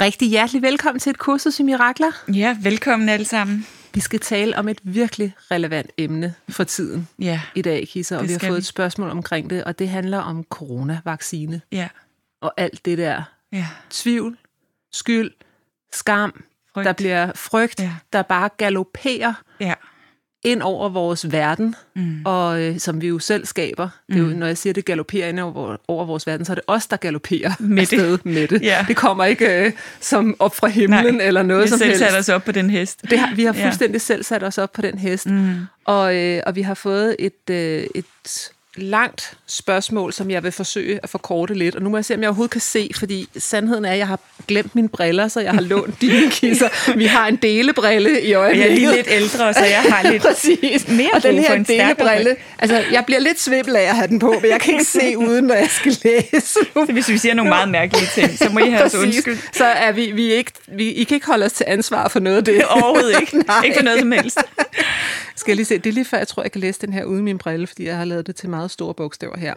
Rigtig hjertelig velkommen til et kursus i mirakler. Ja, velkommen alle sammen. Vi skal tale om et virkelig relevant emne for tiden ja, i dag, Kisser, og vi har fået vi. et spørgsmål omkring det, og det handler om coronavaccine Ja. og alt det der Ja. tvivl, skyld, skam, Frygt. der bliver frygt, Ja. der bare galopperer Ja. Ind over vores verden, Mm. og øh, som vi jo selv skaber. Det er jo, Mm. når jeg siger, det galopperer ind over, over vores verden, så er det os, der galopperer Med det. afsted med det. Ja. Det kommer ikke øh, som op fra himlen Nej, eller noget vi som selv helst. sat os op på den hest. Det har, vi har Ja. fuldstændig selv sat os op på den hest, Mm. og, øh, og vi har fået et, øh, et langt spørgsmål, som jeg vil forsøge at forkorte lidt. Og nu må jeg se, om jeg overhovedet kan se, fordi sandheden er, at jeg har glemt mine briller, så jeg har lånt dine kisser. Vi har en delebrille i øjeblikket. jeg er lige lidt ældre, så jeg har lidt... Præcis. mere og den her en delebrille, altså jeg bliver lidt svimmel af at have den på, men jeg kan ikke se uden, når jeg skal læse. Så hvis vi siger nogle meget mærkelige ting, så må I have os undskyld. Så er vi, vi, ikke, vi, I kan ikke holde os til ansvar for noget af det. Overhovedet ikke. Ikke for noget som helst. Skal jeg lige se, det er lige før, jeg tror, jeg kan læse den her uden min brille, fordi jeg har lavet det til meget store bogstaver her.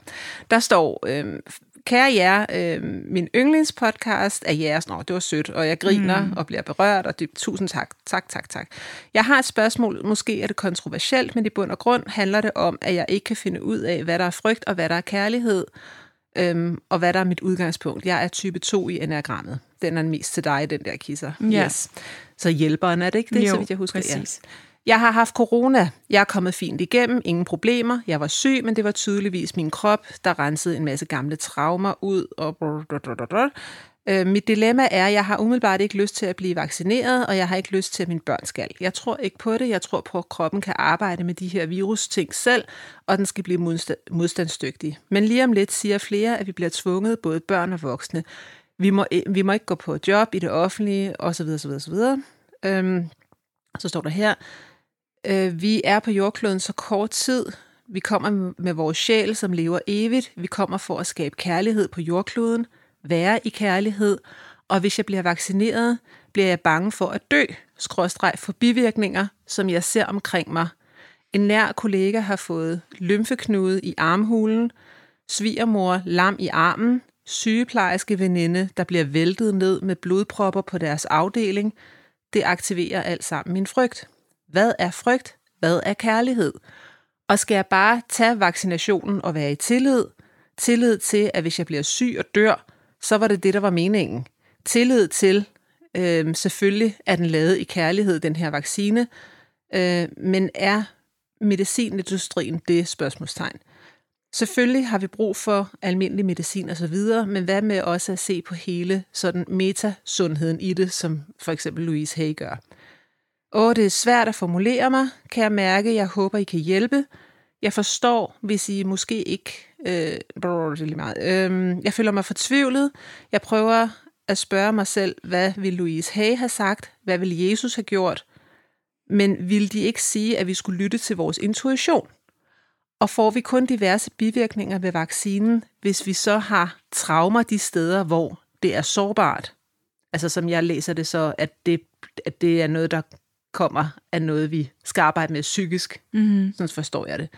Der står, øhm, kære jer, øhm, min yndlingspodcast er jeres. Nå, det var sødt, og jeg griner mm. og bliver berørt, og det, tusind tak, tak, tak, tak. Jeg har et spørgsmål, måske er det kontroversielt, men i bund og grund handler det om, at jeg ikke kan finde ud af, hvad der er frygt og hvad der er kærlighed, øhm, og hvad der er mit udgangspunkt. Jeg er type 2 i enagrammet. Den er mest til dig, den der kisser. Ja. Yes. Så hjælperen er det ikke det, Jo, så vidt jeg husker? præcis. Ja. Jeg har haft corona. Jeg er kommet fint igennem. Ingen problemer. Jeg var syg, men det var tydeligvis min krop, der rensede en masse gamle traumer ud. Og Øh, mit dilemma er, at jeg har umiddelbart ikke lyst til at blive vaccineret, og jeg har ikke lyst til, at mine børn skal. Jeg tror ikke på det. Jeg tror på, at kroppen kan arbejde med de her virusting selv, og den skal blive modstandsdygtig. Men lige om lidt siger flere, at vi bliver tvunget, både børn og voksne. Vi må, vi må ikke gå på job i det offentlige, osv. osv., osv. Øhm, så står der her, øh, vi er på jordkloden så kort tid. Vi kommer med vores sjæl, som lever evigt. Vi kommer for at skabe kærlighed på jordkloden, være i kærlighed. Og hvis jeg bliver vaccineret, bliver jeg bange for at dø, skråstreg for bivirkninger, som jeg ser omkring mig. En nær kollega har fået lymfeknude i armhulen, svigermor lam i armen, sygeplejerske veninde, der bliver væltet ned med blodpropper på deres afdeling. Det aktiverer alt sammen min frygt. Hvad er frygt? Hvad er kærlighed? Og skal jeg bare tage vaccinationen og være i tillid? Tillid til, at hvis jeg bliver syg og dør, så var det det, der var meningen. Tillid til, øh, selvfølgelig er den lavet i kærlighed, den her vaccine, øh, men er medicinindustrien det spørgsmålstegn? Selvfølgelig har vi brug for almindelig medicin og så videre, men hvad med også at se på hele sådan metasundheden i det, som for eksempel Louise Hay gør? Åh, det er svært at formulere mig, kan jeg mærke. Jeg håber, I kan hjælpe. Jeg forstår, hvis I måske ikke... Øh, brrr, det er lige meget. Øh, jeg føler mig fortvivlet. Jeg prøver at spørge mig selv, hvad vil Louise Hay have sagt? Hvad vil Jesus have gjort? Men vil de ikke sige, at vi skulle lytte til vores intuition? Og får vi kun diverse bivirkninger ved vaccinen, hvis vi så har traumer de steder, hvor det er sårbart? Altså som jeg læser det så, at det, at det er noget, der kommer af noget, vi skal arbejde med psykisk. Mm-hmm. Sådan forstår jeg det.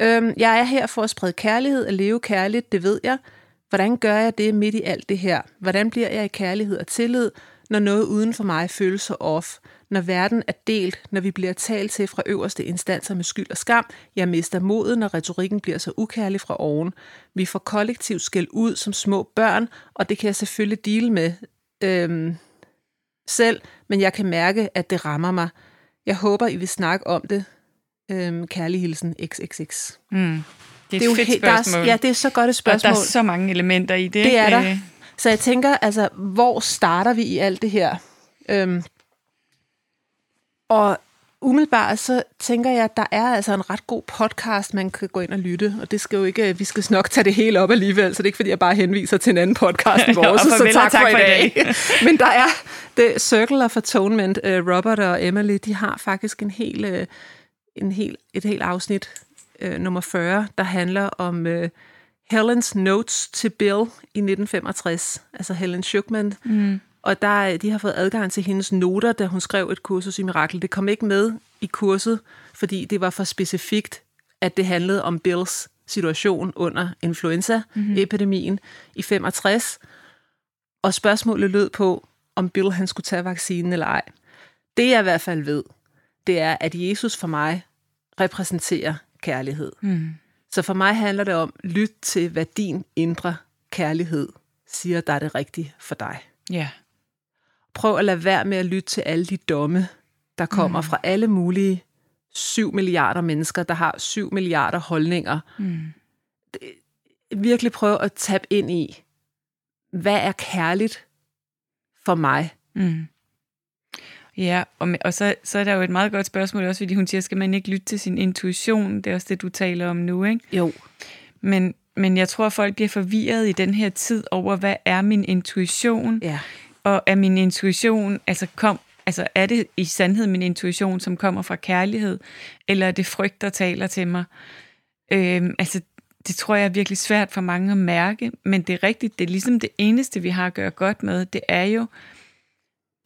Øhm, jeg er her for at sprede kærlighed og leve kærligt, det ved jeg. Hvordan gør jeg det midt i alt det her? Hvordan bliver jeg i kærlighed og tillid, når noget uden for mig føles så off? Når verden er delt, når vi bliver talt til fra øverste instanser med skyld og skam, jeg mister modet, når retorikken bliver så ukærlig fra oven. Vi får kollektivt skæld ud som små børn, og det kan jeg selvfølgelig dele med øhm, selv, men jeg kan mærke, at det rammer mig. Jeg håber, I vil snakke om det. Øhm, kærlig hilsen XXX. Mm. Det er et fedt helt, der er, spørgsmål. ja, det er så godt et og spørgsmål. der er så mange elementer i det. Det er der. Så jeg tænker, altså, hvor starter vi i alt det her? Øhm, og umiddelbart så tænker jeg, at der er altså en ret god podcast, man kan gå ind og lytte. Og det skal jo ikke, vi skal nok tage det hele op alligevel, så det er ikke, fordi jeg bare henviser til en anden podcast end vores, så og tak, tak for, i i dag. Men der er det Circle of Atonement. Uh, Robert og Emily, de har faktisk en hel, uh, en hel, et helt afsnit, uh, nummer 40, der handler om Helens notes til Bill i 1965. Altså Helen Schuckman. Mm. Og der, de har fået adgang til hendes noter, da hun skrev et kursus i Mirakel. Det kom ikke med i kurset, fordi det var for specifikt, at det handlede om Bills situation under influenza-epidemien mm-hmm. i 65. Og spørgsmålet lød på, om Bill han skulle tage vaccinen eller ej. Det jeg i hvert fald ved, det er, at Jesus for mig repræsenterer kærlighed. Mm. Så for mig handler det om, lyt til, hvad din indre kærlighed siger, der er det rigtige for dig. ja. Prøv at lade være med at lytte til alle de domme, der kommer mm. fra alle mulige 7 milliarder mennesker, der har 7 milliarder holdninger. Mm. Virkelig prøv at tabe ind i, hvad er kærligt for mig? Mm. Ja, og, med, og så, så er der jo et meget godt spørgsmål også, fordi hun siger, skal man ikke lytte til sin intuition? Det er også det, du taler om nu, ikke? Jo. Men, men jeg tror, folk bliver forvirret i den her tid over, hvad er min intuition? Ja. Og er min intuition, altså kom, altså er det i sandhed min intuition, som kommer fra kærlighed, eller er det frygt, der taler til mig? Øhm, altså, det tror jeg er virkelig svært for mange at mærke, men det er rigtigt, det er ligesom det eneste, vi har at gøre godt med, det er jo,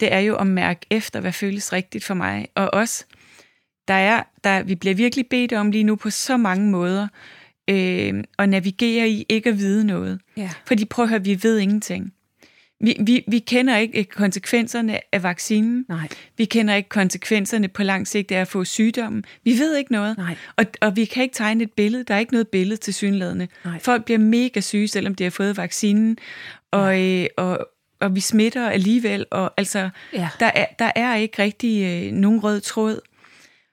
det er jo at mærke efter, hvad føles rigtigt for mig. Og også, der er, der, vi bliver virkelig bedt om lige nu på så mange måder, øh, at navigere i ikke at vide noget. Ja. Fordi prøv at høre, vi ved ingenting. Vi, vi, vi kender ikke konsekvenserne af vaccinen. Nej. Vi kender ikke konsekvenserne på lang sigt af at få sygdommen. Vi ved ikke noget. Nej. Og, og vi kan ikke tegne et billede. Der er ikke noget billede til synlædende. Nej. Folk bliver mega syge, selvom de har fået vaccinen. Og, øh, og, og vi smitter alligevel. Og altså, Ja. der, er, der er ikke rigtig øh, nogen rød tråd.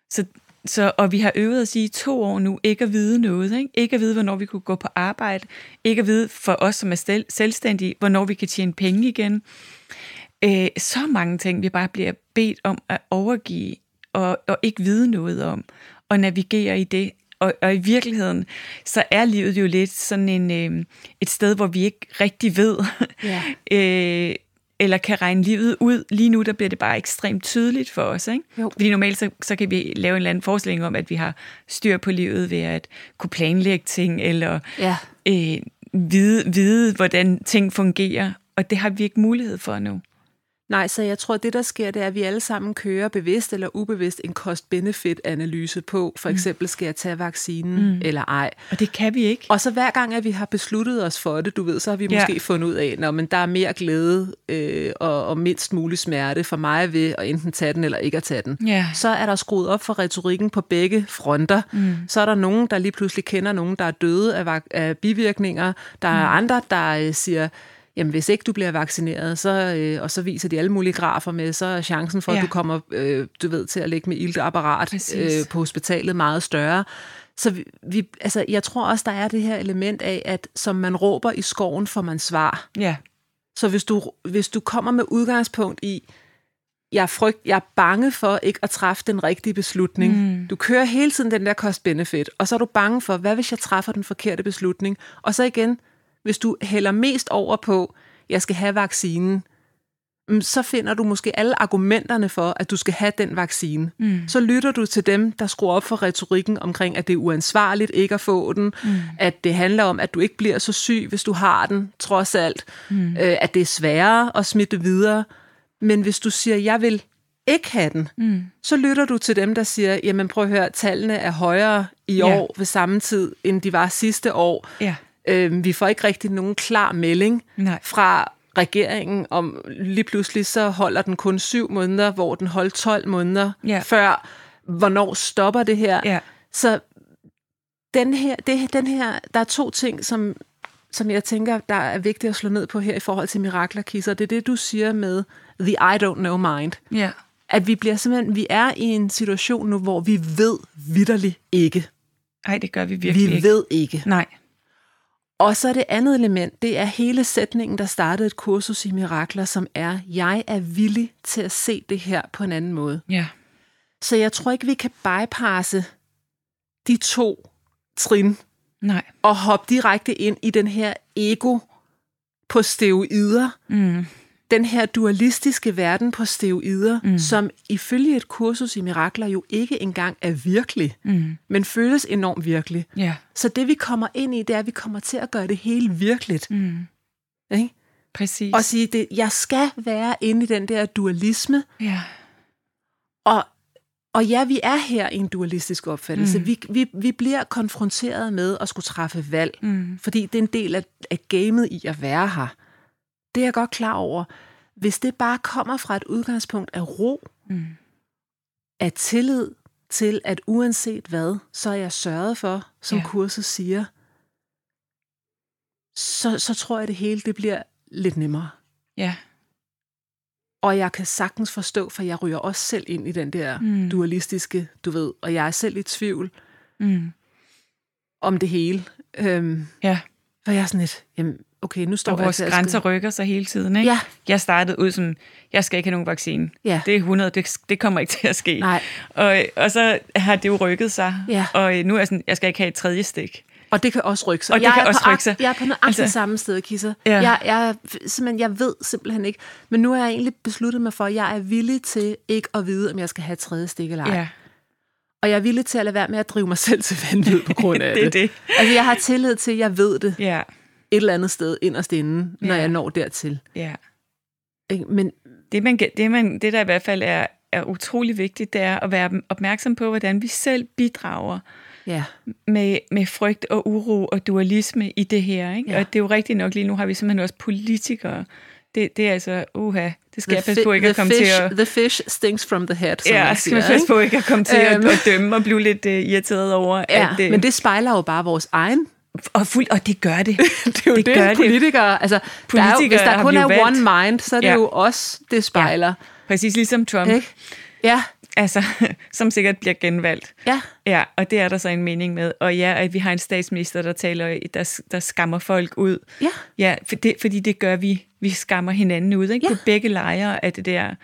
Så, så, og vi har øvet os i to år nu ikke at vide noget. Ikke, ikke at vide, hvornår vi kunne gå på arbejde. Ikke at vide for os, som er stel, selvstændige, hvornår vi kan tjene penge igen. Øh, så mange ting, vi bare bliver bedt om at overgive og, og ikke vide noget om. Og navigere i det. Og, og i virkeligheden, så er livet jo lidt sådan en, øh, et sted, hvor vi ikke rigtig ved, Ja. øh, eller kan regne livet ud. Lige nu, der bliver det bare ekstremt tydeligt for os. Ikke? Jo. Fordi normalt, så, så kan vi lave en eller anden forestilling om, at vi har styr på livet ved at kunne planlægge ting, eller Ja. øh, vide, vide, hvordan ting fungerer. Og det har vi ikke mulighed for nu. Nej, så jeg tror, det, der sker, det er, at vi alle sammen kører bevidst eller ubevidst en cost-benefit-analyse på. For eksempel, skal jeg tage vaccinen mm. eller ej? Og det kan vi ikke. Og så hver gang, at vi har besluttet os for det, du ved, så har vi Ja. måske fundet ud af, at men der er mere glæde øh, og, og mindst mulig smerte for mig ved at enten tage den eller ikke at tage den. Ja. Så er der skruet op for retorikken på begge fronter. Mm. Så er der nogen, der lige pludselig kender nogen, der er døde af, af bivirkninger. Der er mm. andre, der øh, siger, jamen hvis ikke du bliver vaccineret, så, øh, og så viser de alle mulige grafer med, så er chancen for, ja. At du kommer øh, du ved, til at ligge med iltapparat Præcis. øh, på hospitalet meget større. Så vi, vi, altså, jeg tror også, der er det her element af, at som man råber i skoven, får man svar. Ja. Så hvis du, hvis du kommer med udgangspunkt i, jeg er, frygt, jeg er bange for ikke at træffe den rigtige beslutning. Mm. Du kører hele tiden den der cost-benefit, og så er du bange for, hvad hvis jeg træffer den forkerte beslutning? Og så igen, hvis du hælder mest over på, jeg skal have vaccinen, mm, så finder du måske alle argumenterne for, at du skal have den vaccine. Mm. Så lytter du til dem, der skruer op for retorikken omkring, at det er uansvarligt ikke at få den, mm. at det handler om, at du ikke bliver så syg, hvis du har den, trods alt, mm. øh, at det er sværere at smitte videre. Men hvis du siger, jeg vil ikke have den, mm. så lytter du til dem, der siger, jamen prøv at høre, tallene er højere i Ja. år ved samme tid, end de var sidste år. Ja. Øh, vi får ikke rigtig nogen klar melding Nej. fra regeringen om lige pludselig så holder den kun syv måneder, hvor den holdt 12 måneder Ja. før. Hvornår stopper det her? Ja. Så den her, det, den her, der er to ting, som, som jeg tænker, der er vigtigt at slå ned på her i forhold til mirakler, Kisser. Det er det, du siger med the I don't know mind. Ja. At vi bliver simpelthen, vi er i en situation nu, hvor vi ved vidderligt ikke. Nej, det gør vi virkelig vi ikke. ved ikke. Nej. Og så det andet element, det er hele sætningen, der startede et kursus i mirakler, som er, jeg er villig til at se det her på en anden måde. Ja. Så jeg tror ikke, vi kan bypasse de to trin Nej. og hoppe direkte ind i den her ego på steroider. Mm. Den her dualistiske verden på steroider, mm. som ifølge et kursus i mirakler jo ikke engang er virkelig, Mm. men føles enormt virkelig. Ja. Så det vi kommer ind i, det er, at vi kommer til at gøre det hele virkeligt. Mm. Ikke? Præcis. Og sige, det, jeg skal være inde i den der dualisme, ja. og, og ja, vi er her i en dualistisk opfattelse. Mm. Vi, vi, vi bliver konfronteret med at skulle træffe valg, Mm. fordi det er en del af, af gamet i at være her. Det er jeg godt klar over. Hvis det bare kommer fra et udgangspunkt af ro, Mm. af tillid til, at uanset hvad, så er jeg sørget for, som Ja. kurset siger, så, så tror jeg, det hele det bliver lidt nemmere. Ja. Og jeg kan sagtens forstå, for jeg ryger også selv ind i den der mm. dualistiske, du ved, og jeg er selv i tvivl Mm. om det hele. Øhm, Ja. for jeg er sådan lidt, jamen, okay, nu står Og jeg vores at grænser skal- rykker sig hele tiden, ikke? Ja, Jeg startede ud som, jeg skal ikke have nogen vaccine. ja, Det er 100, det, det kommer ikke til at ske. nej. Og, og så har det jo rykket sig. Ja. Og nu er jeg sådan, jeg skal ikke have et tredje stik. Og det kan også rykke sig. Og det jeg kan er også rykke sig. Jeg er på nøjagtigt Altså- samme sted, Kisser. Ja. Jeg, jeg, simpelthen, jeg ved simpelthen ikke. Men nu har jeg egentlig besluttet mig for, at jeg er villig til ikke at vide, om jeg skal have et tredje stik eller ej. Ja, Og jeg er villig til at lade være med at drive mig selv til vanvid på grund af det er det. det. Altså, jeg har tillid til, at jeg ved det Ja, et eller andet sted inderst inde, når Ja. jeg når dertil. ja. Ikke? Men Det, man, det, man, det der i hvert fald er, er utrolig vigtigt, det er at være opmærksom på, hvordan vi selv bidrager ja, med, med frygt og uro og dualisme i det her. Ikke? Ja. Og det er jo rigtigt nok, lige nu har vi simpelthen også politikere. Det, det er altså, uha, det skal jeg passe på ikke at komme fish, til at... The fish stinks from the head, som Ja, man skal man siger. passe på ikke at komme til at, Øhm. at dømme og blive lidt uh, irriteret over, Ja, at... øh, men det spejler jo bare vores egen. Og, fuld, og det gør det. Det er jo Det det, gør det politikere... Altså, der er jo, Politikere hvis der kun er valgt. one mind, så er det Ja. ja. jo os, det spejler. Præcis ligesom Trump, Ja. Ikke? Ja, altså, som sikkert bliver genvalgt. ja, Ja, og det er der så en mening med. Og ja, at vi har en statsminister, der taler, der, der skammer folk ud. ja. Ja, for det, fordi det gør vi. Vi skammer hinanden ud, ikke? Ja. På begge lejre af det der.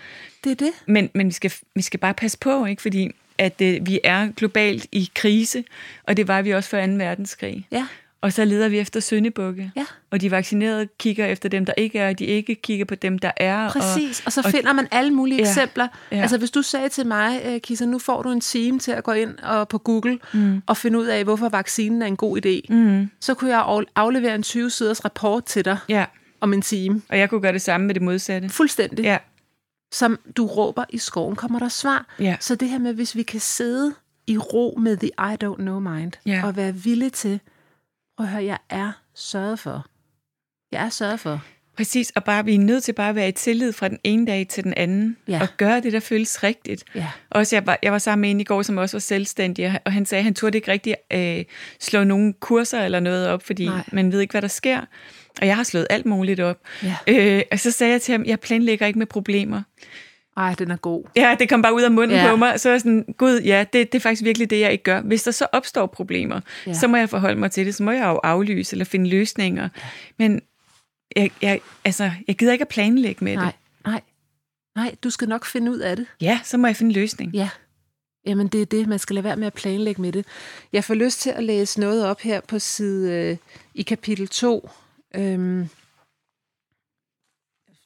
Det er det. Men, men vi, skal, vi skal bare passe på, ikke? Fordi at øh, vi er globalt i krise, og det var vi også før 2. verdenskrig. Ja, Og så leder vi efter syndebukke. ja. Og de vaccinerede kigger efter dem, der ikke er, og de ikke kigger på dem, der er. Præcis, og, og så og- finder man alle mulige Ja, eksempler. ja. Altså hvis du sagde til mig, øh, Kisser, nu får du en time til at gå ind og på Google mm. og finde ud af, hvorfor vaccinen er en god idé, Mm, så kunne jeg af- aflevere en 20-siders rapport til dig ja, om en time. og jeg kunne gøre det samme med det modsatte. Fuldstændig. Ja, Som du råber i skoven, kommer der svar. ja, Så det her med, hvis vi kan sidde i ro med the I don't know mind, Ja. og være villige til, prøv at høre, jeg er sørget for. Jeg er sørget for. præcis. Og bare, vi er nødt til bare at være i tillid fra den ene dag til den anden, Ja. og gøre det, der føles rigtigt. Ja. Også jeg var, jeg var sammen med en i går, som også var selvstændig, og han sagde, at han turde ikke rigtig øh, slå nogen kurser eller noget op, fordi Nej. man ved ikke, hvad der sker. Og jeg har slået alt muligt op. Ja. Øh, og så sagde jeg til ham, jeg planlægger ikke med problemer. Ej, den er god. Ja, det kom bare ud af munden Ja. på mig. Så jeg sådan, gud, ja, det, det er faktisk virkelig det, jeg ikke gør. Hvis der så opstår problemer, ja. Ja. så må jeg forholde mig til det. Så må jeg jo aflyse eller finde løsninger. Men jeg, jeg, altså, jeg gider ikke at planlægge med Nej, det. nej. Nej, du skal nok finde ud af det. Ja, så må jeg finde en løsning. Ja. Jamen, det er det. Man skal lade være med at planlægge med det. Jeg får lyst til at læse noget op her på side øh, i kapitel 2. Øhm,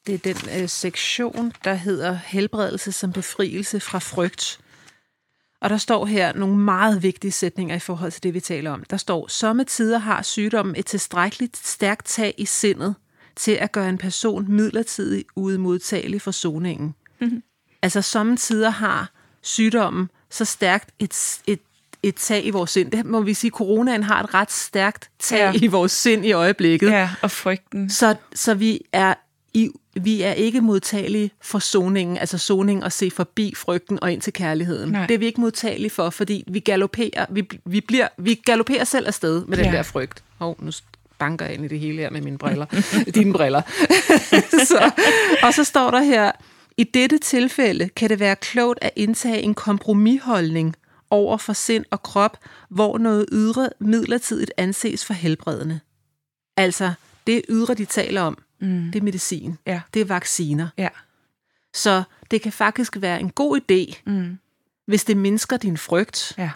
det er den øh, sektion, der hedder helbredelse som befrielse fra frygt. Og der står her nogle meget vigtige sætninger i forhold til det, vi taler om. Der står, somme tider har sygdommen et tilstrækkeligt stærkt tag i sindet til at gøre en person midlertidigt udmodtagelig for soningen. Mhm. Altså, somme tider har sygdommen så stærkt et, et, et tag i vores sind. Det må vi sige, coronaen har et ret stærkt tag ja. i vores sind i øjeblikket. Ja, og frygten. Så, så vi er i, vi er ikke modtagelige for soningen, altså soning at se forbi frygten og ind til kærligheden. Nej. Det er vi ikke modtagelige for, fordi vi galopperer, vi, vi, bliver, vi galopperer selv afsted med den Ja. der frygt. Hov, nu banker jeg ind i det hele her med mine briller. Dine briller. så, og så står der her, I dette tilfælde kan det være klogt at indtage en kompromisholdning over for sind og krop, hvor noget ydre midlertidigt anses for helbredende. Altså, det ydre, de taler om, mm. det er medicin. Ja. Det er vacciner. Ja. Så det kan faktisk være en god idé, Mm. hvis det mindsker din frygt, Ja.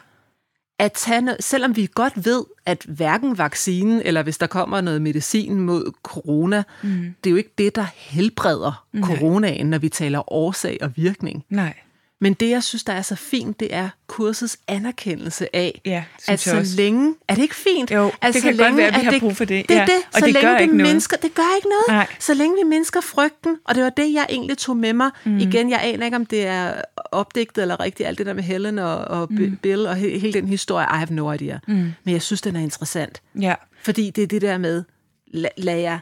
at tage noget, selvom vi godt ved, at hverken vaccinen, eller hvis der kommer noget medicin mod corona, mm. det er jo ikke det, der helbreder Nej. coronaen, når vi taler årsag og virkning. Nej. Men det, jeg synes, der er så fint, det er kursets anerkendelse af, Ja, at så også. længe... Er det ikke fint? Jo, at det så kan godt være, at vi at har brug for det. Det er Ja, det. og så det længe gør det ikke noget. Mindsker, det gør ikke noget. Nej. Så længe vi mindsker frygten, og det var det, jeg egentlig tog med mig. Mm. Igen, jeg aner ikke, om det er opdigtet eller rigtigt, alt det der med Helen og, og mm. Bill og he, hele den historie. I have no idea. Mm. Men jeg synes, den er interessant. Ja. Fordi det er det der med, lad, lad jer,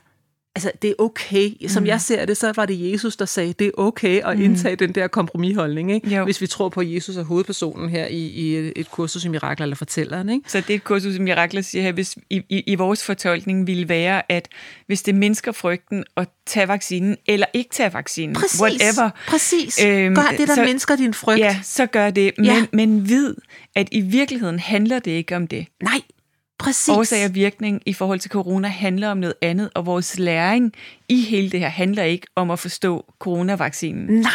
altså det er okay. Som mm. jeg ser det, så var det Jesus, der sagde, det er okay at indtage den der kompromisholdning. Ikke? Jo. Hvis vi tror på, at Jesus er hovedpersonen her i, i et- kursus i mirakler eller fortælleren. Ikke? Så det er et kursus, som Mirakler siger her, hvis, i, i, i vores fortolkning ville være, at hvis det mindsker frygten at tage vaccinen, eller ikke tage vaccinen, Præcis. whatever, Præcis. Øhm, Gør det, der så- mindsker din frygt. ja, så gør det. Men, Ja. men vid, at i virkeligheden handler det ikke om det. Nej, præcis. Årsag og virkning i forhold til corona handler om noget andet, og vores læring i hele det her handler ikke om at forstå coronavaccinen. Nej,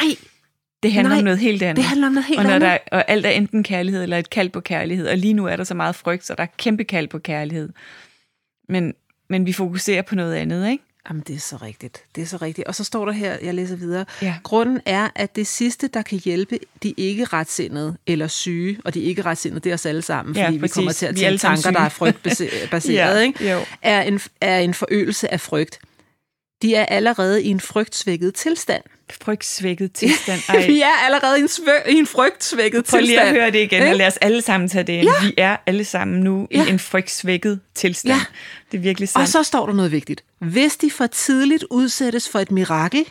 Det handler Nej, om noget helt andet. det handler om noget helt og når andet. Der, og alt er enten kærlighed eller et kald på kærlighed, og lige nu er der så meget frygt, så der er kæmpe kald på kærlighed. Men, men vi fokuserer på noget andet, ikke? Jamen, det er så rigtigt. Det er så rigtigt. Og så står der her, jeg læser videre. Ja. Grunden er, at det sidste, der kan hjælpe de ikke retsindede eller syge, og de ikke retsindede, det er os alle sammen, Ja, fordi vi præcis. kommer til at Vi tænke tanker, der er syge. frygtbaseret, Ja, ikke? jo. Er, en, er en forøgelse af frygt. De er allerede i en frygtsvækket tilstand. Frygtsvækket tilstand. Ej, Vi er allerede i en, svø- i en frygtsvækket Prøv tilstand. lige at høre det igen, og lad os alle sammen tage det ind. Ja. Vi er alle sammen nu. Ja. i en frygtsvækket tilstand. Ja. Det er virkelig sandt. Og så står der noget vigtigt. Hvis de for tidligt udsættes for et mirakel,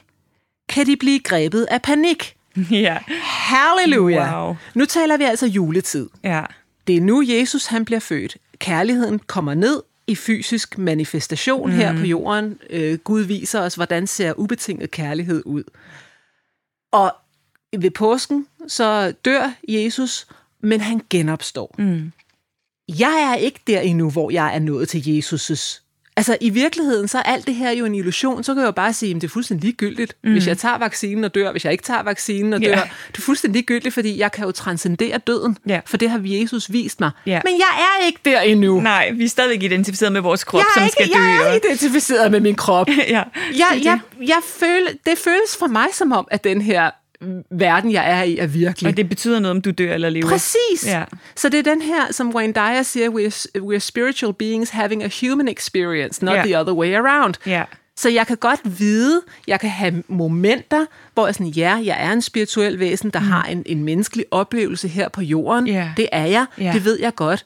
kan de blive grebet af panik. ja. Halleluja! Wow. Nu taler vi altså juletid. ja. Det er nu, Jesus han bliver født. Kærligheden kommer ned i fysisk manifestation mm. her på jorden. Øh, Gud viser os, hvordan ser ubetinget kærlighed ud. Og ved påsken, så dør Jesus, men han genopstår. Mm. Jeg er ikke der endnu, hvor jeg er nået til Jesus' Altså i virkeligheden, så er alt det her jo en illusion. Så kan jeg jo bare sige, at det er fuldstændig ligegyldigt. Mm. Hvis jeg tager vaccinen og dør, hvis jeg ikke tager vaccinen og dør. Ja. Det er fuldstændig ligegyldigt, fordi jeg kan jo transcendere døden. Ja. For det har Jesus vist mig. Ja. Men jeg er ikke der endnu. Nej, vi er stadigvæk identificeret med vores krop, jeg som ikke, skal dø. jeg er identificeret med min krop. ja, jeg, jeg, jeg føler, det føles for mig som om, at den her verden, jeg er i, er virkelig. Og det betyder noget, om du dør eller lever. Præcis. Ja. Så det er den her, som Wayne Dyer siger, we're, we're spiritual beings having a human experience, not Ja. the other way around. Ja. Så jeg kan godt vide, jeg kan have momenter, hvor jeg sådan, ja, jeg er en spirituel væsen, der mm. har en, en menneskelig oplevelse her på jorden. Ja. Det er jeg, Ja. det ved jeg godt.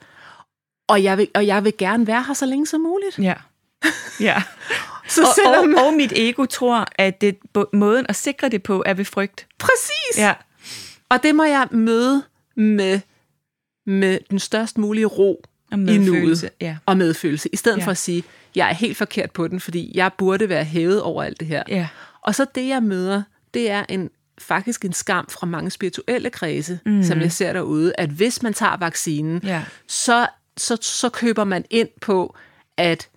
Og jeg, vil, og jeg vil gerne være her så længe som muligt. Ja. Ja. Så og, selvom... og, og mit ego tror, at det, måden at sikre det på er ved frygt. Præcis! Ja. Og det må jeg møde med, med den størst mulige ro Og i nuet. ja. Og medfølelse. I stedet ja. for at sige, jeg er helt forkert på den, fordi jeg burde være hævet over alt det her. Ja. Og så det, jeg møder, det er en faktisk en skam fra mange spirituelle kredse, mm. som jeg ser derude, at hvis man tager vaccinen, Ja. så, så, så køber man ind på, at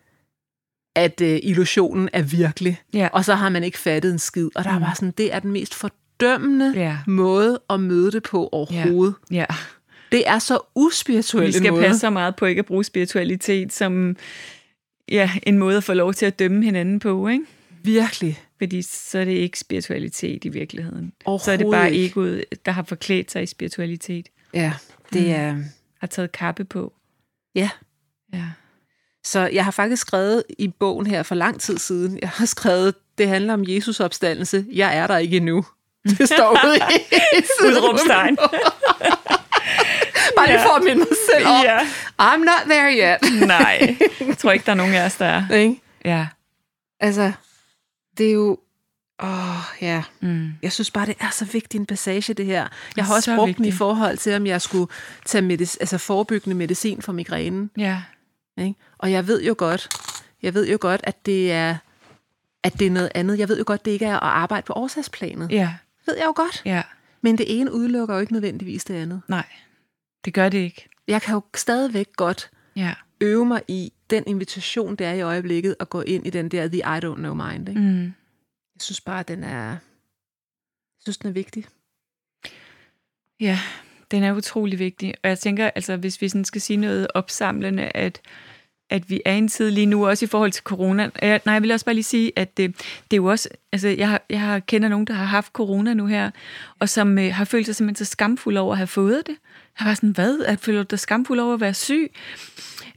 at uh, illusionen er virkelig, Ja. og så har man ikke fattet en skid. Og der er bare sådan, det er den mest fordømmende Ja. måde at møde det på overhovedet. Ja. Det er så uspirituelt Vi skal måde. passe så meget på ikke at bruge spiritualitet som ja, en måde at få lov til at dømme hinanden på, ikke? Virkelig. Fordi så er det ikke spiritualitet i virkeligheden. Så er det bare ikke. egoet, der har forklædt sig i spiritualitet. Ja, det er... Har taget kappe på. Ja. Ja. Så jeg har faktisk skrevet i bogen her for lang tid siden, jeg har skrevet, det handler om Jesus opstandelse. Jeg er der ikke endnu. Det står ude i. Udråbstegn. Bare lige Ja. for at minde mig selv om, Ja. I'm not there yet. Nej, jeg tror ikke, der er nogen af os, der er. Ikke? Ja. Altså, det er jo... Åh, ja. Mm. Jeg synes bare, det er så vigtig en passage, det her. Jeg har også Så brugt den i forhold til, om jeg skulle tage medic- altså forebyggende medicin for migrænen. Ja. Ikke? Og jeg ved jo godt, jeg ved jo godt, at det er at det er noget andet. Jeg ved jo godt, det ikke er at arbejde på årsagsplanet. Ja. ved jeg jo godt. Ja. Men det ene udelukker jo ikke nødvendigvis det andet. Nej, det gør det ikke. Jeg kan jo stadigvæk godt Ja. øve mig i den invitation, det er i øjeblikket, at gå ind i den der The I don't know mind. Ikke? Mm. Jeg synes bare, den er, jeg synes, den er vigtig. Ja, den er utrolig vigtig. Og jeg tænker, altså, hvis vi sådan skal sige noget opsamlende, at, at vi er i en tid lige nu, også i forhold til corona. Øh, nej, jeg vil også bare lige sige, at det, det er jo også, altså, jeg, har, jeg har kender nogen, der har haft corona nu her, og som øh, har følt sig simpelthen så skamfuld over at have fået det. Jeg var sådan, hvad? At føler du dig skamfuld over at være syg?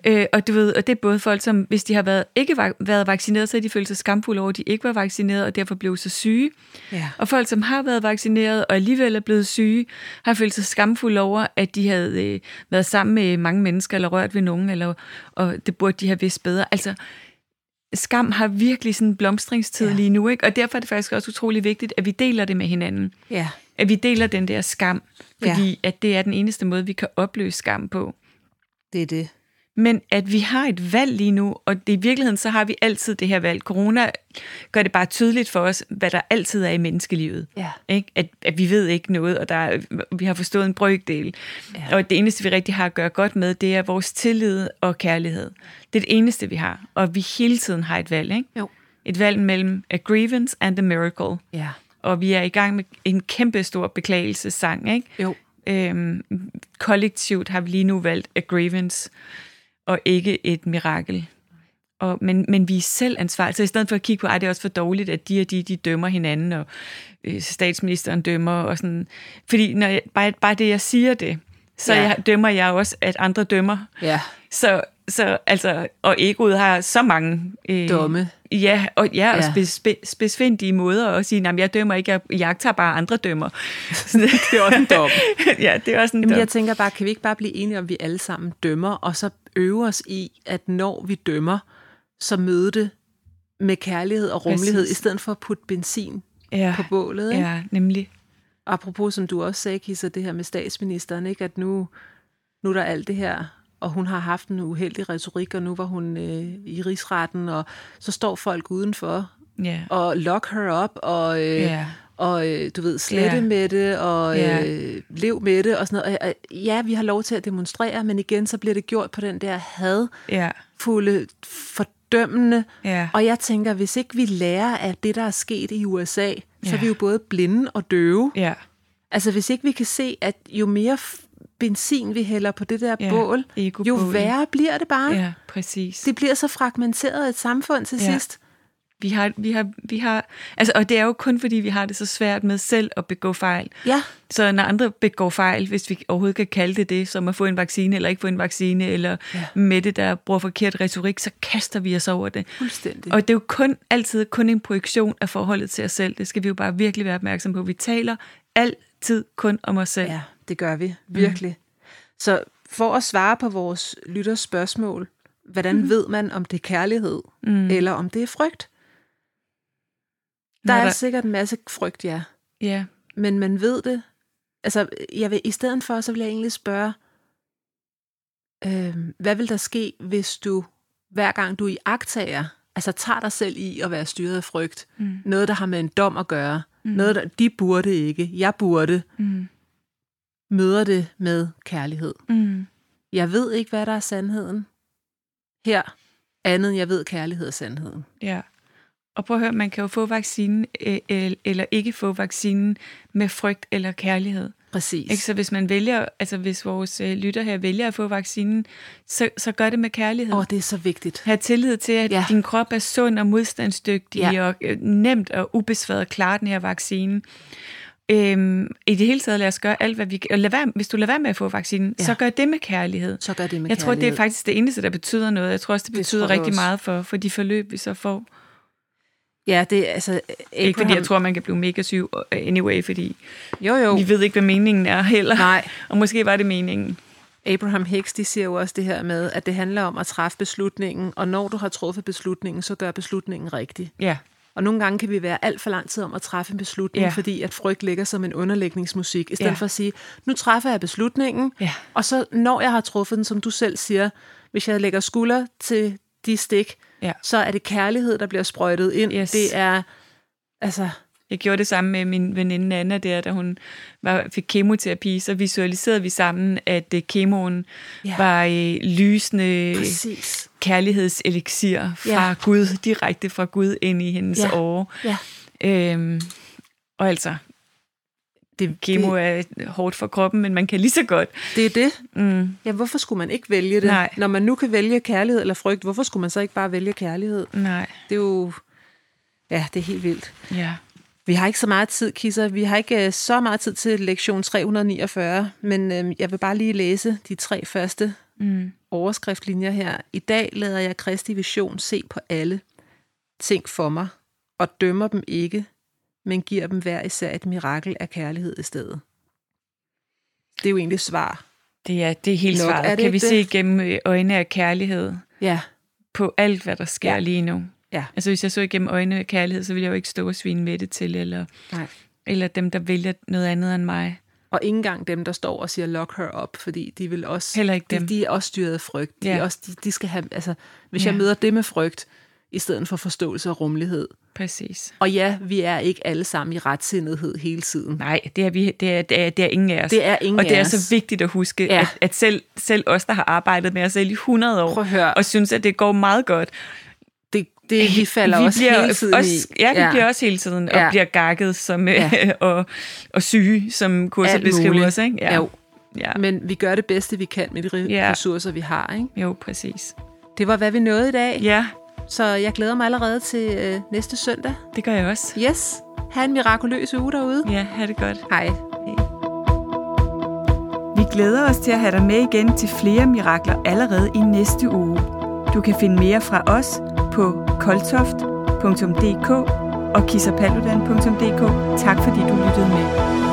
Øh, og du ved, og det er både folk, som hvis de har været, ikke var, været vaccineret, så har de følt sig skamfulde over, at de ikke var vaccineret, og derfor blev så syge. Ja. Og folk, som har været vaccineret og alligevel er blevet syge, har følt sig skamfulde over, at de havde øh, været sammen med mange mennesker, eller rørt ved nogen, eller, og det burde de have vidst bedre. Altså, skam har virkelig sådan en blomstringstid Ja. ja. lige nu, ikke? og derfor er det faktisk også utrolig vigtigt, at vi deler det med hinanden. Ja. At vi deler den der skam, Ja. fordi at det er den eneste måde, vi kan opløse skam på. Det er det. Men at vi har et valg lige nu, og det, i virkeligheden så har vi altid det her valg. Corona gør det bare tydeligt for os, hvad der altid er i menneskelivet. Ja. Ikke? At, at vi ved ikke noget, og der er, vi har forstået en brøkdel. Ja. Og det eneste, vi rigtig har at gøre godt med, det er vores tillid og kærlighed. Det er det eneste, vi har. Og vi hele tiden har et valg. Ikke? Jo. Et valg mellem a grievance and a miracle. Ja. Og vi er i gang med en kæmpe stor beklagelsessang. Ikke? Jo. Øhm, kollektivt har vi lige nu valgt a grievance, og ikke et mirakel. Og, men, men vi er selv ansvarlige. Så i stedet for at kigge på, at det er også for dårligt, at de og de, de dømmer hinanden, og øh, statsministeren dømmer, og sådan. Fordi når jeg, bare, bare det, jeg siger det, så Ja. jeg, dømmer jeg også, at andre dømmer. Ja. Så, så altså, og egoet har så mange... Øh, Domme. Ja, og, ja, og Ja. spe, spe, spidsfindige måder at sige, at jeg dømmer ikke, jeg, jeg tager bare andre dømmer. Det er også en dom. ja, det er også en Jamen, dom. jeg tænker bare, kan vi ikke bare blive enige om, at vi alle sammen dømmer, og så øve os i, at når vi dømmer, så møde det med kærlighed og rummelighed, Præcis. i stedet for at putte benzin ja, på bålet. Ikke? ja, nemlig. Apropos, som du også sagde, Kisser, det her med statsministeren, ikke? at nu, nu er der alt det her, og hun har haft en uheldig retorik, og nu var hun øh, i rigsretten, og så står folk udenfor Ja. og lock her up, og, øh, Ja. Og øh, du ved, slette Ja. med det, og Ja. øh, lev med det, og sådan noget. Og, øh, Ja, vi har lov til at demonstrere, men igen, så bliver det gjort på den der hadfulde, fordømmende, Ja. og jeg tænker, hvis ikke vi lærer af det, der er sket i USA, så er Ja. vi jo både blinde og døve. Ja. Altså hvis ikke vi kan se, at jo mere benzin vi hælder på det der Ja, bål, jo værre bliver det bare. Ja, præcis. Det bliver så fragmenteret et samfund til Ja. sidst. Vi har, vi har, vi har, altså, og det er jo kun fordi, vi har det så svært med selv at begå fejl. Ja, Så når andre begår fejl, hvis vi overhovedet kan kalde det det, som at få en vaccine eller ikke få en vaccine, eller Ja. med det, der bruger forkert retorik, så kaster vi os over det. fuldstændig. Og det er jo kun altid kun en projektion af forholdet til os selv. Det skal vi jo bare virkelig være opmærksom på. Vi taler altid kun om os selv. Ja, det gør vi. Virkelig. Mm. Så for at svare på vores lytters spørgsmål, hvordan mm. ved man, om det er kærlighed, mm. eller om det er frygt? Der er der- sikkert en masse frygt, ja. Ja, Men man ved det. Altså, jeg vil, i stedet for, så vil jeg egentlig spørge, øh, hvad vil der ske, hvis du, hver gang du i agtager, altså tager dig selv i at være styret af frygt, mm. noget, der har med en dom at gøre, mm. noget, der, de burde ikke, jeg burde, mm. møder det med kærlighed. Mm. Jeg ved ikke, hvad der er sandheden. Her, andet jeg ved, kærlighed er sandheden. ja. Og prøv at høre, man kan jo få vaccinen øh, el- eller ikke få vaccinen med frygt eller kærlighed. Præcis. Ikke? Så hvis man vælger, altså hvis vores øh, lytter her vælger at få vaccinen, så, så gør det med kærlighed. Åh, oh, det er så vigtigt. Ha' tillid til, at Ja. din krop er sund og modstandsdygtig, Ja. og øh, nemt og ubesværet klare den her vaccine. Øhm, I det hele taget, lad os gøre alt, hvad vi kan. Og lad være, hvis du lader være med at få vaccinen, Ja. så gør det med kærlighed. Så gør det med Jeg tror, det er kærlighed. faktisk det eneste, der betyder noget. Jeg tror også, det Det betyder jeg rigtig også. meget for, for de forløb, vi så får. Ja, det er altså... Abraham... Ikke fordi jeg tror, man kan blive mega syg uh, anyway, fordi Jo, jo. vi ved ikke, hvad meningen er heller. Nej. Og måske var det meningen. Abraham Hicks, de siger jo også det her med, at det handler om at træffe beslutningen, og når du har truffet beslutningen, så gør beslutningen rigtig. Ja, Og nogle gange kan vi være alt for lang tid om at træffe en beslutning. Ja. fordi at frygt ligger som en underlægningsmusik, i stedet Ja. for at sige, nu træffer jeg beslutningen, Ja. og så når jeg har truffet den, som du selv siger, hvis jeg lægger skulder til de stik, Ja. så er det kærlighed, der bliver sprøjtet ind. Yes. Det er, altså, Jeg gjorde det samme med min veninde Anna der, da hun var, fik kemoterapi, så visualiserede vi sammen, at uh, kemoen Ja. var uh, lysende Præcis. kærlighedseliksir fra Ja. Gud, direkte fra Gud ind i hendes Ja. åre. Ja. Øhm, og altså, Det, kemo det, er hårdt for kroppen, men man kan lige så godt. det er det. Mm, Ja, hvorfor skulle man ikke vælge det? Nej. Når man nu kan vælge kærlighed eller frygt, hvorfor skulle man så ikke bare vælge kærlighed? nej, Det er jo... Ja, det er helt vildt. ja. Vi har ikke så meget tid, Kisser. Vi har ikke øh, så meget tid til lektion 349, men øh, jeg vil bare lige læse de tre første Mm, overskriftlinjer her. I dag lader jeg Kristi vision se på alle ting for mig, og dømmer dem ikke, men giver dem hver især et mirakel af kærlighed i stedet. Det er jo egentlig svar. det, er, det er helt Nok, svaret. er det kan vi ikke se det? gennem øh, øjne af kærlighed Ja, på alt, hvad der sker Ja. lige nu. Ja. Altså, hvis jeg så igennem øjne af kærlighed, så ville jeg jo ikke stå og svine med det til, eller, nej. eller dem, der vælger noget andet end mig. Og ikke engang dem, der står og siger, lock her up, fordi de vil også... Heller ikke de, dem. de er også styret af frygt. De, Ja. er også, de, de skal have, altså, hvis Ja. jeg møder det med frygt, i stedet for forståelse og rummelighed. Præcis. Og ja, vi er ikke alle sammen i retsindighed hele tiden. Nej, det er, vi, det er, det er, det er ingen af os. Det er ingen og det er så vigtigt at huske, Ja. at, at selv, selv os, der har arbejdet med os selv i 100 år, Prøv høre. og synes, at det går meget godt, Det, vi falder vi også bliver hele tiden også, i. Ja, vi ja. bliver også hele tiden, og Ja. bliver gakket som, Ja. og, og syge, som kurser beskriver os. Ikke? Ja. Jo. Ja. Men vi gør det bedste, vi kan med de Ja. ressourcer, vi har. Ikke? Jo, præcis. Det var, hvad vi nåede i dag. Ja, Så jeg glæder mig allerede til øh, næste søndag. det gør jeg også. Yes. Ha' en mirakuløs uge derude. Ja, ha' det godt. Hej. Vi glæder os til at have dig med igen til flere mirakler allerede i næste uge. Du kan finde mere fra os på koltoft.dk og kissapaludan.dk. Tak fordi du lyttede med.